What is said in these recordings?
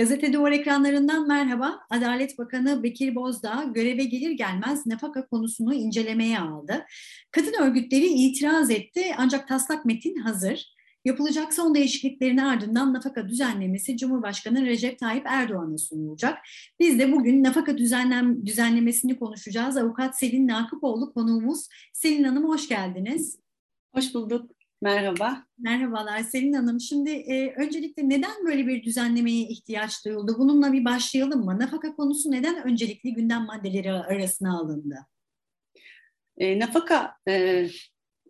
Gazete Duvar ekranlarından merhaba. Adalet Bakanı Bekir Bozdağ göreve gelir gelmez nafaka konusunu incelemeye aldı. Kadın örgütleri itiraz etti ancak taslak metin hazır. Yapılacak son değişikliklerin ardından nafaka düzenlemesi Cumhurbaşkanı Recep Tayyip Erdoğan'a sunulacak. Biz de bugün nafaka düzenlem, düzenlemesini konuşacağız. Avukat Selin Nakıpoğlu konuğumuz. Selin Hanım hoş geldiniz. Hoş bulduk. Merhaba. Merhabalar Selin Hanım. Şimdi e, öncelikle neden böyle bir düzenlemeye ihtiyaç duyuldu? Bununla bir başlayalım mı? Nafaka konusu neden öncelikli gündem maddeleri arasına alındı? E, nafaka e,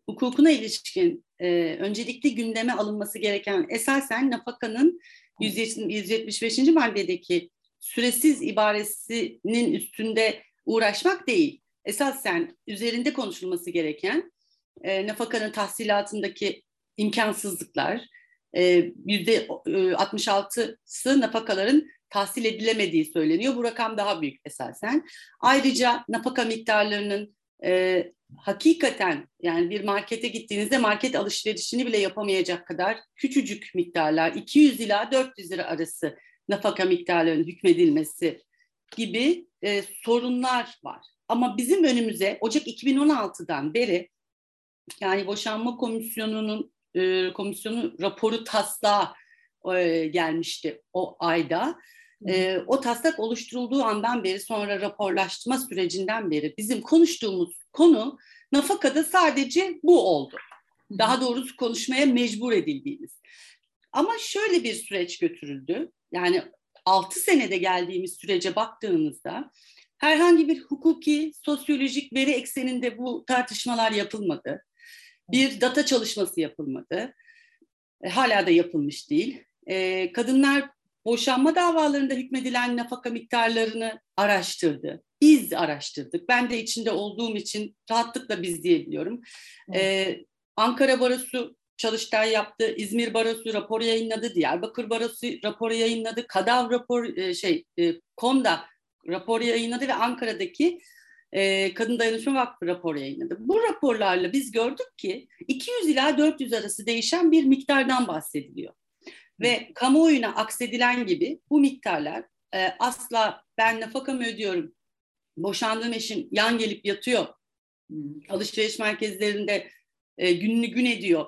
hukukuna ilişkin e, öncelikli gündeme alınması gereken esasen nafakanın 175. maddedeki süresiz ibaresinin üstünde uğraşmak değil. Esasen üzerinde konuşulması gereken e, nafakanın tahsilatındaki imkansızlıklar, e, yüzde 66'sı e, nafakaların tahsil edilemediği söyleniyor. Bu rakam daha büyük esasen. Ayrıca nafaka miktarlarının e, hakikaten yani bir markete gittiğinizde market alışverişini bile yapamayacak kadar küçücük miktarlar 200 ila 400 lira arası nafaka miktarlarının hükmedilmesi gibi e, sorunlar var. Ama bizim önümüze Ocak 2016'dan beri yani boşanma komisyonunun e, komisyonu raporu taslağı e, gelmişti o ayda. E, o taslak oluşturulduğu andan beri sonra raporlaştırma sürecinden beri bizim konuştuğumuz konu nafakada sadece bu oldu. Daha doğrusu konuşmaya mecbur edildiğimiz. Ama şöyle bir süreç götürüldü. Yani 6 senede geldiğimiz sürece baktığımızda herhangi bir hukuki, sosyolojik veri ekseninde bu tartışmalar yapılmadı bir data çalışması yapılmadı. E, hala da yapılmış değil. E, kadınlar boşanma davalarında hükmedilen nafaka miktarlarını araştırdı. Biz araştırdık. Ben de içinde olduğum için rahatlıkla biz diyebiliyorum. E, Ankara Barosu Çalıştay yaptı, İzmir Barosu rapor yayınladı, Diyarbakır Barosu rapor yayınladı, Kadav rapor e, şey e, Konda rapor yayınladı ve Ankara'daki e, Kadın Dayanışma Vakfı raporu yayınladı. Bu raporlarla biz gördük ki 200 ila 400 arası değişen bir miktardan bahsediliyor. Ve kamuoyuna aksedilen gibi bu miktarlar e, asla ben nafakamı ödüyorum, boşandığım eşim yan gelip yatıyor, alışveriş merkezlerinde e, gününü gün ediyor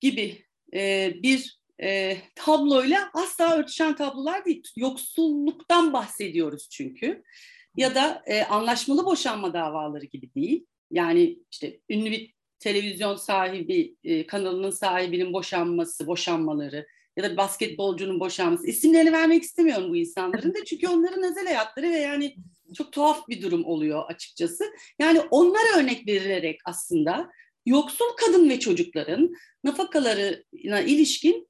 gibi e, bir e, tabloyla asla örtüşen tablolar değil. Yoksulluktan bahsediyoruz çünkü ya da e, anlaşmalı boşanma davaları gibi değil. Yani işte ünlü bir televizyon sahibi, e, kanalının sahibinin boşanması, boşanmaları ya da basketbolcunun boşanması. İsimlerini vermek istemiyorum bu insanların da çünkü onların özel hayatları ve yani çok tuhaf bir durum oluyor açıkçası. Yani onlara örnek verilerek aslında yoksul kadın ve çocukların nafakalarına ilişkin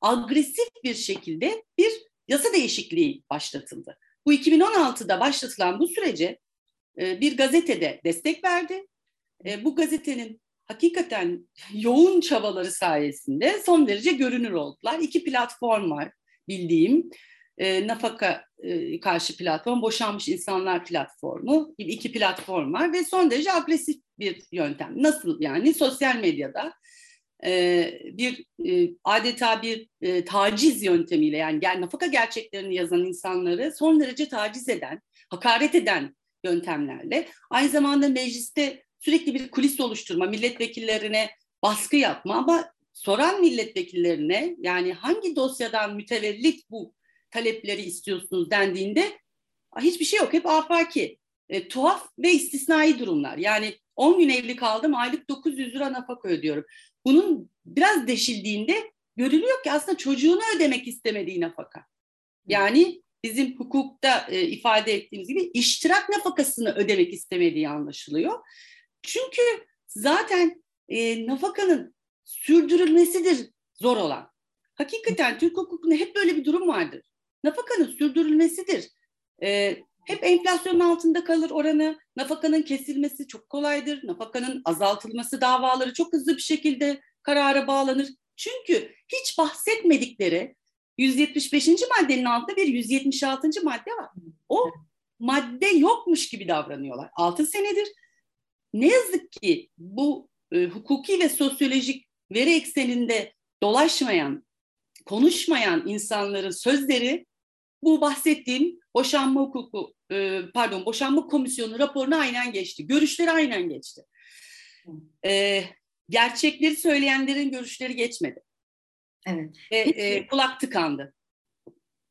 agresif bir şekilde bir yasa değişikliği başlatıldı. Bu 2016'da başlatılan bu sürece e, bir gazetede destek verdi. E, bu gazetenin hakikaten yoğun çabaları sayesinde son derece görünür oldular. İki platform var bildiğim. E, nafaka e, karşı platform, boşanmış insanlar platformu gibi iki platform var ve son derece agresif bir yöntem. Nasıl yani? Sosyal medyada bir e, adeta bir e, taciz yöntemiyle yani nafaka gerçeklerini yazan insanları son derece taciz eden, hakaret eden yöntemlerle aynı zamanda mecliste sürekli bir kulis oluşturma, milletvekillerine baskı yapma ama soran milletvekillerine yani hangi dosyadan mütevellit bu talepleri istiyorsunuz dendiğinde hiçbir şey yok. Hep afaki. E, tuhaf ve istisnai durumlar. Yani 10 gün evli kaldım aylık 900 lira nafaka ödüyorum. Bunun biraz deşildiğinde görülüyor ki aslında çocuğunu ödemek istemediği nafaka. Yani bizim hukukta e, ifade ettiğimiz gibi iştirak nafakasını ödemek istemediği anlaşılıyor. Çünkü zaten e, nafakanın sürdürülmesidir zor olan. Hakikaten Türk hukukunda hep böyle bir durum vardır. Nafakanın sürdürülmesidir. E, hep enflasyonun altında kalır oranı. Nafakanın kesilmesi çok kolaydır. Nafakanın azaltılması davaları çok hızlı bir şekilde karara bağlanır. Çünkü hiç bahsetmedikleri 175. maddenin altında bir 176. madde var. O madde yokmuş gibi davranıyorlar. 6 senedir. Ne yazık ki bu e, hukuki ve sosyolojik veri ekseninde dolaşmayan, konuşmayan insanların sözleri bu bahsettiğim boşanma hukuku, e, pardon boşanma komisyonu raporunu aynen geçti. Görüşleri aynen geçti. E, gerçekleri söyleyenlerin görüşleri geçmedi. Evet. Ve e, kulak tıkandı.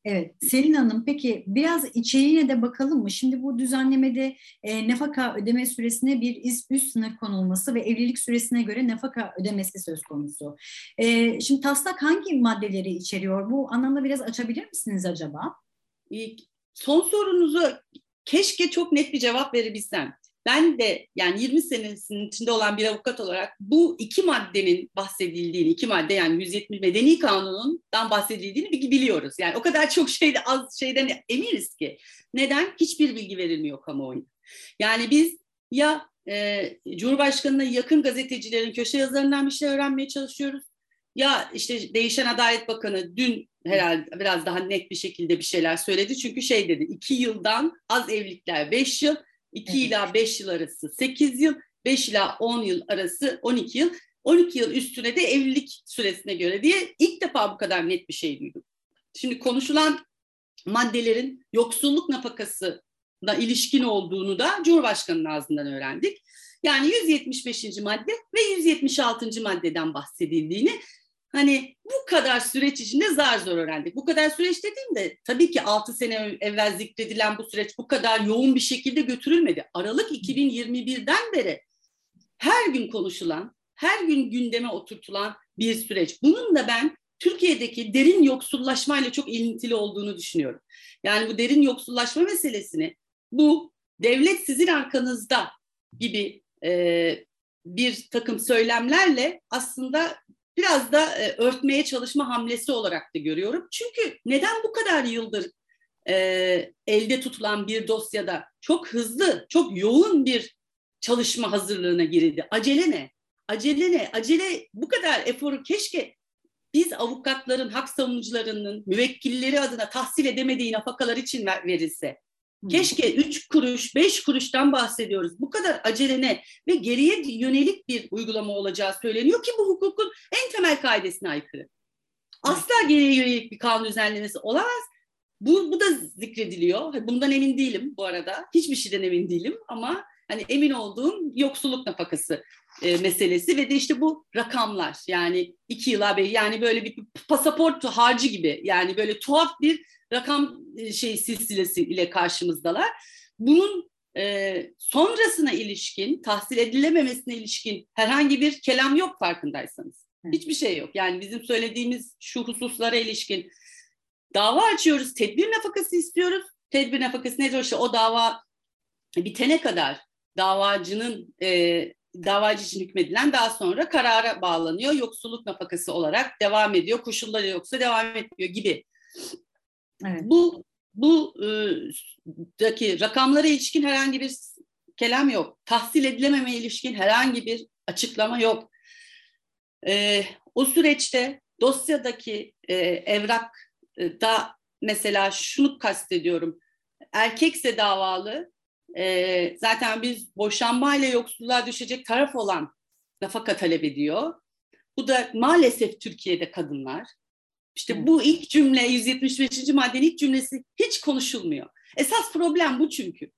Evet, Selin Hanım peki biraz içeriğine de bakalım mı? Şimdi bu düzenlemede e, nafaka ödeme süresine bir üst sınır konulması ve evlilik süresine göre nafaka ödemesi söz konusu. E, şimdi taslak hangi maddeleri içeriyor? Bu anlamda biraz açabilir misiniz acaba? Son sorunuzu keşke çok net bir cevap verebilsem ben de yani 20 senesinin içinde olan bir avukat olarak bu iki maddenin bahsedildiğini, iki madde yani 170 Medeni Kanunundan bahsedildiğini biliyoruz. Yani o kadar çok şeyde az şeyden eminiz ki. Neden? Hiçbir bilgi verilmiyor kamuoyuna. Yani biz ya e, Cumhurbaşkanı'na yakın gazetecilerin köşe yazılarından bir şey öğrenmeye çalışıyoruz. Ya işte değişen Adalet Bakanı dün herhalde biraz daha net bir şekilde bir şeyler söyledi. Çünkü şey dedi iki yıldan az evlilikler beş yıl, 2 evet. ila 5 yıl arası 8 yıl, 5 ila 10 yıl arası 12 yıl, 12 yıl üstüne de evlilik süresine göre diye ilk defa bu kadar net bir şey duydum. Şimdi konuşulan maddelerin yoksulluk nafakası da ilişkin olduğunu da Cumhurbaşkanı'nın ağzından öğrendik. Yani 175. madde ve 176. maddeden bahsedildiğini Hani bu kadar süreç içinde zar zor öğrendik. Bu kadar süreç dediğimde tabii ki 6 sene evvel zikredilen bu süreç bu kadar yoğun bir şekilde götürülmedi. Aralık 2021'den beri her gün konuşulan, her gün gündeme oturtulan bir süreç. Bunun da ben Türkiye'deki derin yoksullaşmayla çok ilintili olduğunu düşünüyorum. Yani bu derin yoksullaşma meselesini bu devlet sizin arkanızda gibi e, bir takım söylemlerle aslında biraz da e, örtmeye çalışma hamlesi olarak da görüyorum. Çünkü neden bu kadar yıldır e, elde tutulan bir dosyada çok hızlı, çok yoğun bir çalışma hazırlığına girildi? Acele ne? Acele ne? Acele bu kadar eforu keşke biz avukatların, hak savunucularının müvekkilleri adına tahsil edemediği nafakalar için verilse. Keşke üç kuruş, beş kuruştan bahsediyoruz. Bu kadar acelene ve geriye yönelik bir uygulama olacağı söyleniyor ki bu hukukun en temel kaidesine aykırı. Asla geriye yönelik bir kanun düzenlemesi olamaz. Bu, bu da zikrediliyor. Bundan emin değilim bu arada. Hiçbir şeyden emin değilim ama hani emin olduğum yoksulluk nafakası e, meselesi ve de işte bu rakamlar yani iki yıla bir yani böyle bir pasaport harcı gibi yani böyle tuhaf bir rakam e, şey silsilesi ile karşımızdalar. Bunun e, sonrasına ilişkin, tahsil edilememesine ilişkin herhangi bir kelam yok farkındaysanız. Hiçbir şey yok. Yani bizim söylediğimiz şu hususlara ilişkin dava açıyoruz, tedbir nafakası istiyoruz. Tedbir nafakası nedir? İşte o dava bitene kadar davacının e, davacı için hükmedilen daha sonra karara bağlanıyor. Yoksulluk nafakası olarak devam ediyor. Koşulları yoksa devam etmiyor gibi. Bu bu e, daki rakamlara ilişkin herhangi bir kelam yok. Tahsil edilememe ilişkin herhangi bir açıklama yok. E, o süreçte dosyadaki e, evrakta mesela şunu kastediyorum. Erkekse davalı e, zaten biz boşanmayla yoksulluğa düşecek taraf olan nafaka talep ediyor. Bu da maalesef Türkiye'de kadınlar. İşte bu ilk cümle 175. maddenin ilk cümlesi hiç konuşulmuyor. Esas problem bu çünkü.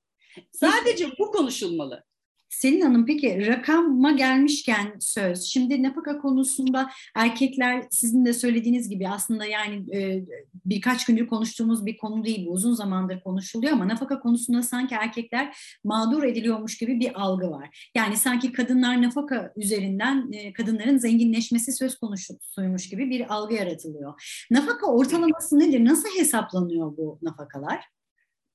Sadece bu konuşulmalı. Selin Hanım peki rakama gelmişken söz. Şimdi nafaka konusunda erkekler sizin de söylediğiniz gibi aslında yani e, birkaç gündür konuştuğumuz bir konu değil bu. Uzun zamandır konuşuluyor ama nafaka konusunda sanki erkekler mağdur ediliyormuş gibi bir algı var. Yani sanki kadınlar nafaka üzerinden e, kadınların zenginleşmesi söz konusuymuş gibi bir algı yaratılıyor. Nafaka ortalaması nedir? Nasıl hesaplanıyor bu nafakalar?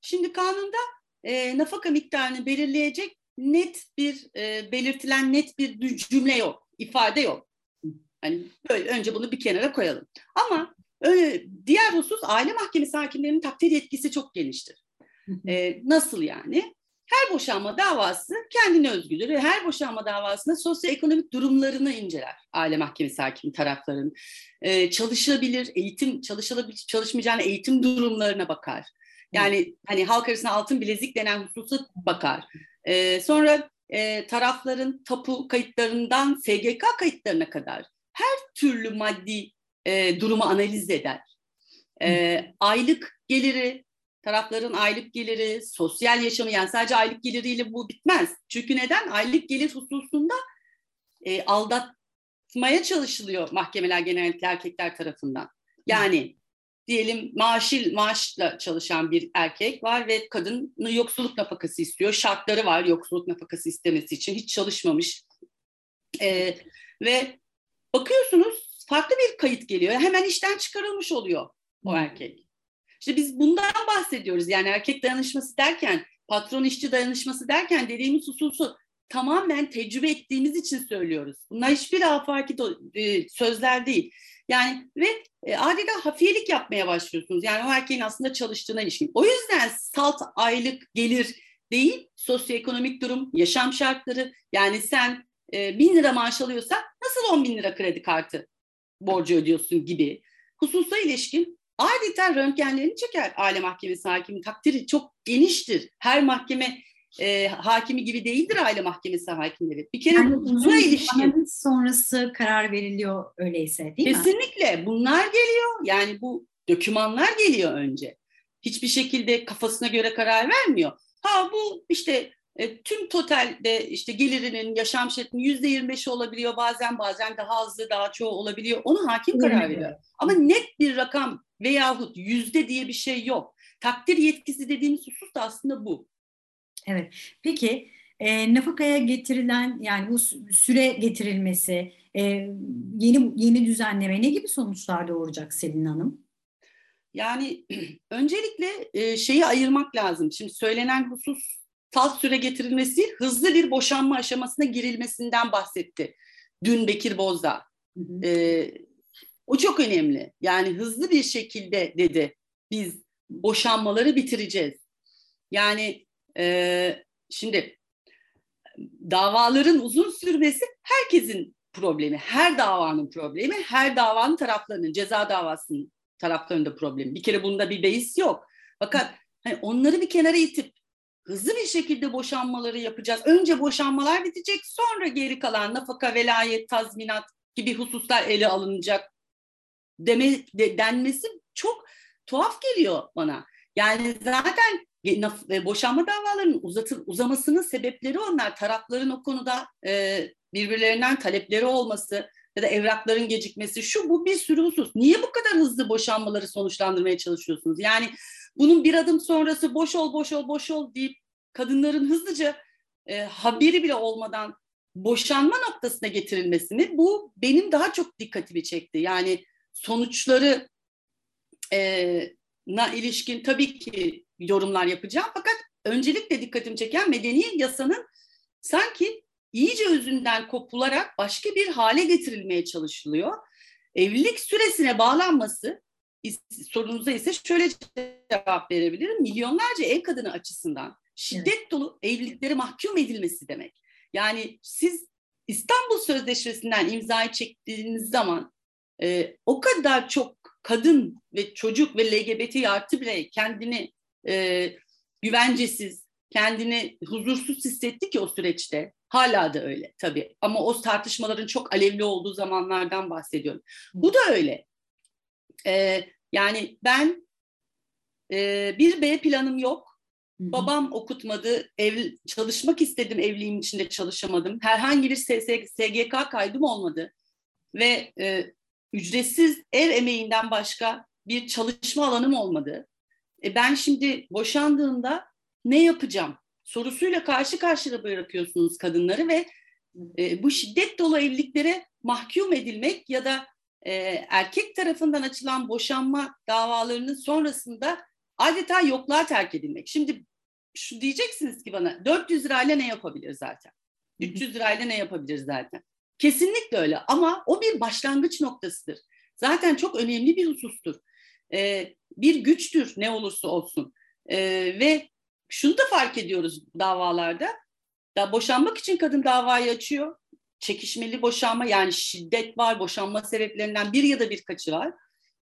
Şimdi kanunda e, nafaka miktarını belirleyecek net bir e, belirtilen net bir cümle yok, ifade yok. Hani böyle önce bunu bir kenara koyalım. Ama öyle, diğer husus aile mahkemesi hakimlerinin takdir yetkisi çok geniştir. E, nasıl yani? Her boşanma davası kendine özgüdür ve her boşanma davasında sosyoekonomik durumlarını inceler aile mahkemesi hakimi tarafların. Ee, çalışabilir, eğitim çalışılabilir, çalışmayacağına eğitim durumlarına bakar. Yani hani halk arasında altın bilezik denen hususa bakar. E, sonra e, tarafların tapu kayıtlarından SGK kayıtlarına kadar her türlü maddi e, durumu analiz eder. E, aylık geliri, tarafların aylık geliri, sosyal yaşamı yani sadece aylık geliriyle bu bitmez. Çünkü neden? Aylık gelir hususunda e, aldatmaya çalışılıyor mahkemeler genellikle erkekler tarafından. Yani diyelim maaşlı maaşla çalışan bir erkek var ve kadın yoksulluk nafakası istiyor. Şartları var yoksulluk nafakası istemesi için. Hiç çalışmamış. Ee, ve bakıyorsunuz farklı bir kayıt geliyor. Hemen işten çıkarılmış oluyor o erkek. İşte biz bundan bahsediyoruz. Yani erkek dayanışması derken, patron işçi dayanışması derken dediğimiz hususu tamamen tecrübe ettiğimiz için söylüyoruz. Bunlar hiçbir afaki e, sözler değil. Yani ve e, adeta hafiyelik yapmaya başlıyorsunuz. Yani o erkeğin aslında çalıştığına ilişkin. O yüzden salt aylık gelir değil, sosyoekonomik durum, yaşam şartları. Yani sen e, bin lira maaş alıyorsa nasıl on bin lira kredi kartı borcu ödüyorsun gibi hususa ilişkin adeta röntgenlerini çeker aile mahkemesi hakimi. Takdiri çok geniştir. Her mahkeme e, hakimi gibi değildir aile mahkemesi hakimleri. Bir kere yani buna ilişkin. sonrası karar veriliyor öyleyse değil Kesinlikle. mi? Kesinlikle. Bunlar geliyor. Yani bu dokümanlar geliyor önce. Hiçbir şekilde kafasına göre karar vermiyor. Ha bu işte e, tüm totalde işte gelirinin, yaşam şeklinin yüzde yirmi beşi olabiliyor bazen bazen daha azı daha çoğu olabiliyor. Onu hakim karar veriyor. Ama net bir rakam veyahut yüzde diye bir şey yok. Takdir yetkisi dediğimiz husus da aslında bu. Evet. Peki e, nafakaya getirilen yani bu süre getirilmesi, e, yeni yeni düzenleme ne gibi sonuçlar doğuracak Selin Hanım? Yani öncelikle e, şeyi ayırmak lazım. Şimdi söylenen husus salt süre getirilmesi hızlı bir boşanma aşamasına girilmesinden bahsetti. Dün Bekir Bozdağ. Hı hı. E, o çok önemli. Yani hızlı bir şekilde dedi biz boşanmaları bitireceğiz. Yani e, şimdi davaların uzun sürmesi herkesin problemi. Her davanın problemi, her davanın taraflarının, ceza davasının taraflarında problemi. Bir kere bunda bir beis yok. Fakat hani onları bir kenara itip hızlı bir şekilde boşanmaları yapacağız. Önce boşanmalar bitecek, sonra geri kalan nafaka, velayet, tazminat gibi hususlar ele alınacak deme, de, denmesi çok tuhaf geliyor bana. Yani zaten boşanma davalarının uzatır, uzamasının sebepleri onlar. Tarafların o konuda e, birbirlerinden talepleri olması ya da evrakların gecikmesi şu bu bir sürü husus. Niye bu kadar hızlı boşanmaları sonuçlandırmaya çalışıyorsunuz? Yani bunun bir adım sonrası boş ol boş ol boş ol deyip kadınların hızlıca e, haberi bile olmadan boşanma noktasına getirilmesini bu benim daha çok dikkatimi çekti. Yani sonuçları e, na ilişkin tabii ki yorumlar yapacağım. Fakat öncelikle dikkatimi çeken medeni yasanın sanki iyice özünden kopularak başka bir hale getirilmeye çalışılıyor. Evlilik süresine bağlanması sorunuza ise şöyle cevap verebilirim. Milyonlarca ev kadını açısından şiddet dolu evlilikleri mahkum edilmesi demek. Yani siz İstanbul Sözleşmesi'nden imzayı çektiğiniz zaman e, o kadar çok kadın ve çocuk ve LGBT artı birey kendini e, güvencesiz, kendini huzursuz hissetti ki o süreçte. Hala da öyle tabii ama o tartışmaların çok alevli olduğu zamanlardan bahsediyorum. Bu da öyle. E, yani ben e, bir B planım yok. Babam okutmadı, ev, çalışmak istedim evliliğim içinde çalışamadım. Herhangi bir SGK kaydım olmadı. Ve e, ücretsiz ev emeğinden başka bir çalışma alanım olmadı. E ben şimdi boşandığımda ne yapacağım sorusuyla karşı karşıya bırakıyorsunuz kadınları ve e, bu şiddet dolu evliliklere mahkum edilmek ya da e, erkek tarafından açılan boşanma davalarının sonrasında adeta yokluğa terk edilmek. Şimdi şu diyeceksiniz ki bana 400 lirayla ne yapabilir zaten? 300 lirayla ne yapabilir zaten? Kesinlikle öyle ama o bir başlangıç noktasıdır. Zaten çok önemli bir husustur. Ee, bir güçtür ne olursa olsun. Ee, ve şunu da fark ediyoruz davalarda. Da boşanmak için kadın davayı açıyor. Çekişmeli boşanma yani şiddet var, boşanma sebeplerinden bir ya da birkaçı var.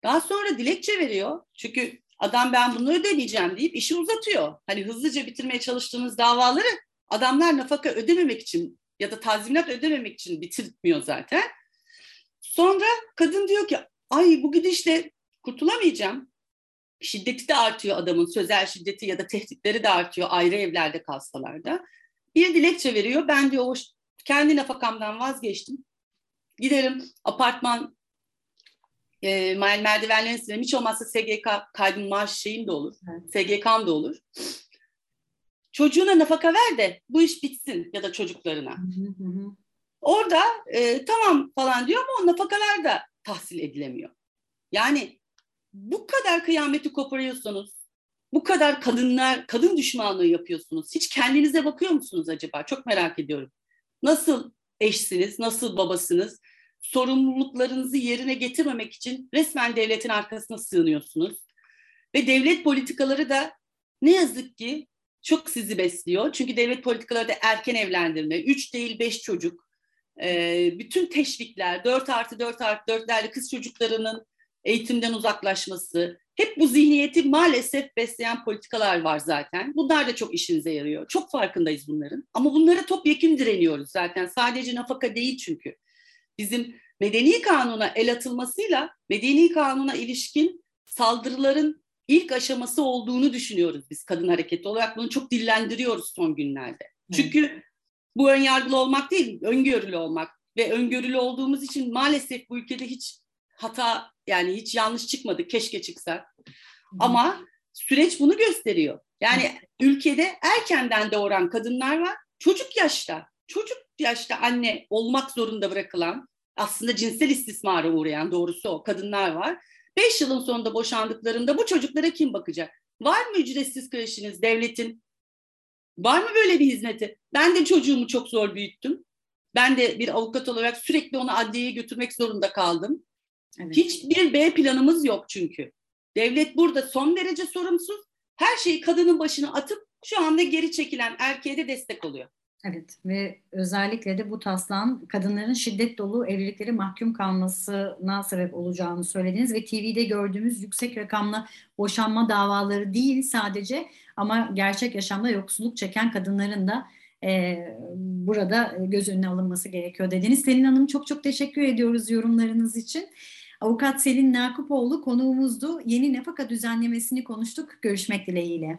Daha sonra dilekçe veriyor. Çünkü adam ben bunu ödemeyeceğim deyip işi uzatıyor. Hani hızlıca bitirmeye çalıştığınız davaları adamlar nafaka ödememek için ya da tazminat ödememek için bitirtmiyor zaten. Sonra kadın diyor ki ay bu gidişle kurtulamayacağım. Şiddeti de artıyor adamın, sözel şiddeti ya da tehditleri de artıyor ayrı evlerde kalsalar da. Bir dilekçe veriyor. Ben diyor o kendi nafakamdan vazgeçtim. Giderim apartman e, merdivenlerini silerim. Hiç olmazsa SGK kaydım maaş şeyim de olur. Evet. SGK'm da olur. Çocuğuna nafaka ver de bu iş bitsin ya da çocuklarına. Hı hı hı. Orada e, tamam falan diyor ama o nafakalar da tahsil edilemiyor. Yani bu kadar kıyameti koparıyorsunuz, bu kadar kadınlar, kadın düşmanlığı yapıyorsunuz. Hiç kendinize bakıyor musunuz acaba? Çok merak ediyorum. Nasıl eşsiniz, nasıl babasınız? Sorumluluklarınızı yerine getirmemek için resmen devletin arkasına sığınıyorsunuz. Ve devlet politikaları da ne yazık ki çok sizi besliyor. Çünkü devlet politikaları da erken evlendirme, üç değil beş çocuk, bütün teşvikler, dört artı dört artı dörtlerle kız çocuklarının eğitimden uzaklaşması, hep bu zihniyeti maalesef besleyen politikalar var zaten. Bunlar da çok işinize yarıyor. Çok farkındayız bunların. Ama bunlara topyekun direniyoruz zaten. Sadece nafaka değil çünkü. Bizim medeni kanuna el atılmasıyla medeni kanuna ilişkin saldırıların ilk aşaması olduğunu düşünüyoruz biz kadın hareketi olarak. Bunu çok dillendiriyoruz son günlerde. Çünkü bu ön yargılı olmak değil, öngörülü olmak ve öngörülü olduğumuz için maalesef bu ülkede hiç hata yani hiç yanlış çıkmadı keşke çıksa. Ama süreç bunu gösteriyor. Yani ülkede erkenden doğuran kadınlar var. Çocuk yaşta, çocuk yaşta anne olmak zorunda bırakılan, aslında cinsel istismara uğrayan doğrusu o kadınlar var. Beş yılın sonunda boşandıklarında bu çocuklara kim bakacak? Var mı ücretsiz kreşiniz devletin? Var mı böyle bir hizmeti? Ben de çocuğumu çok zor büyüttüm. Ben de bir avukat olarak sürekli onu adliyeye götürmek zorunda kaldım. Evet. Hiçbir B planımız yok çünkü. Devlet burada son derece sorumsuz. Her şeyi kadının başına atıp şu anda geri çekilen erkeğe de destek oluyor. Evet ve özellikle de bu taslağın kadınların şiddet dolu evlilikleri mahkum kalmasına sebep olacağını söylediniz ve TV'de gördüğümüz yüksek rakamlı boşanma davaları değil sadece ama gerçek yaşamda yoksulluk çeken kadınların da e, burada göz önüne alınması gerekiyor dediniz. Selin Hanım çok çok teşekkür ediyoruz yorumlarınız için. Avukat Selin Nakupoğlu konuğumuzdu. Yeni nafaka düzenlemesini konuştuk. Görüşmek dileğiyle.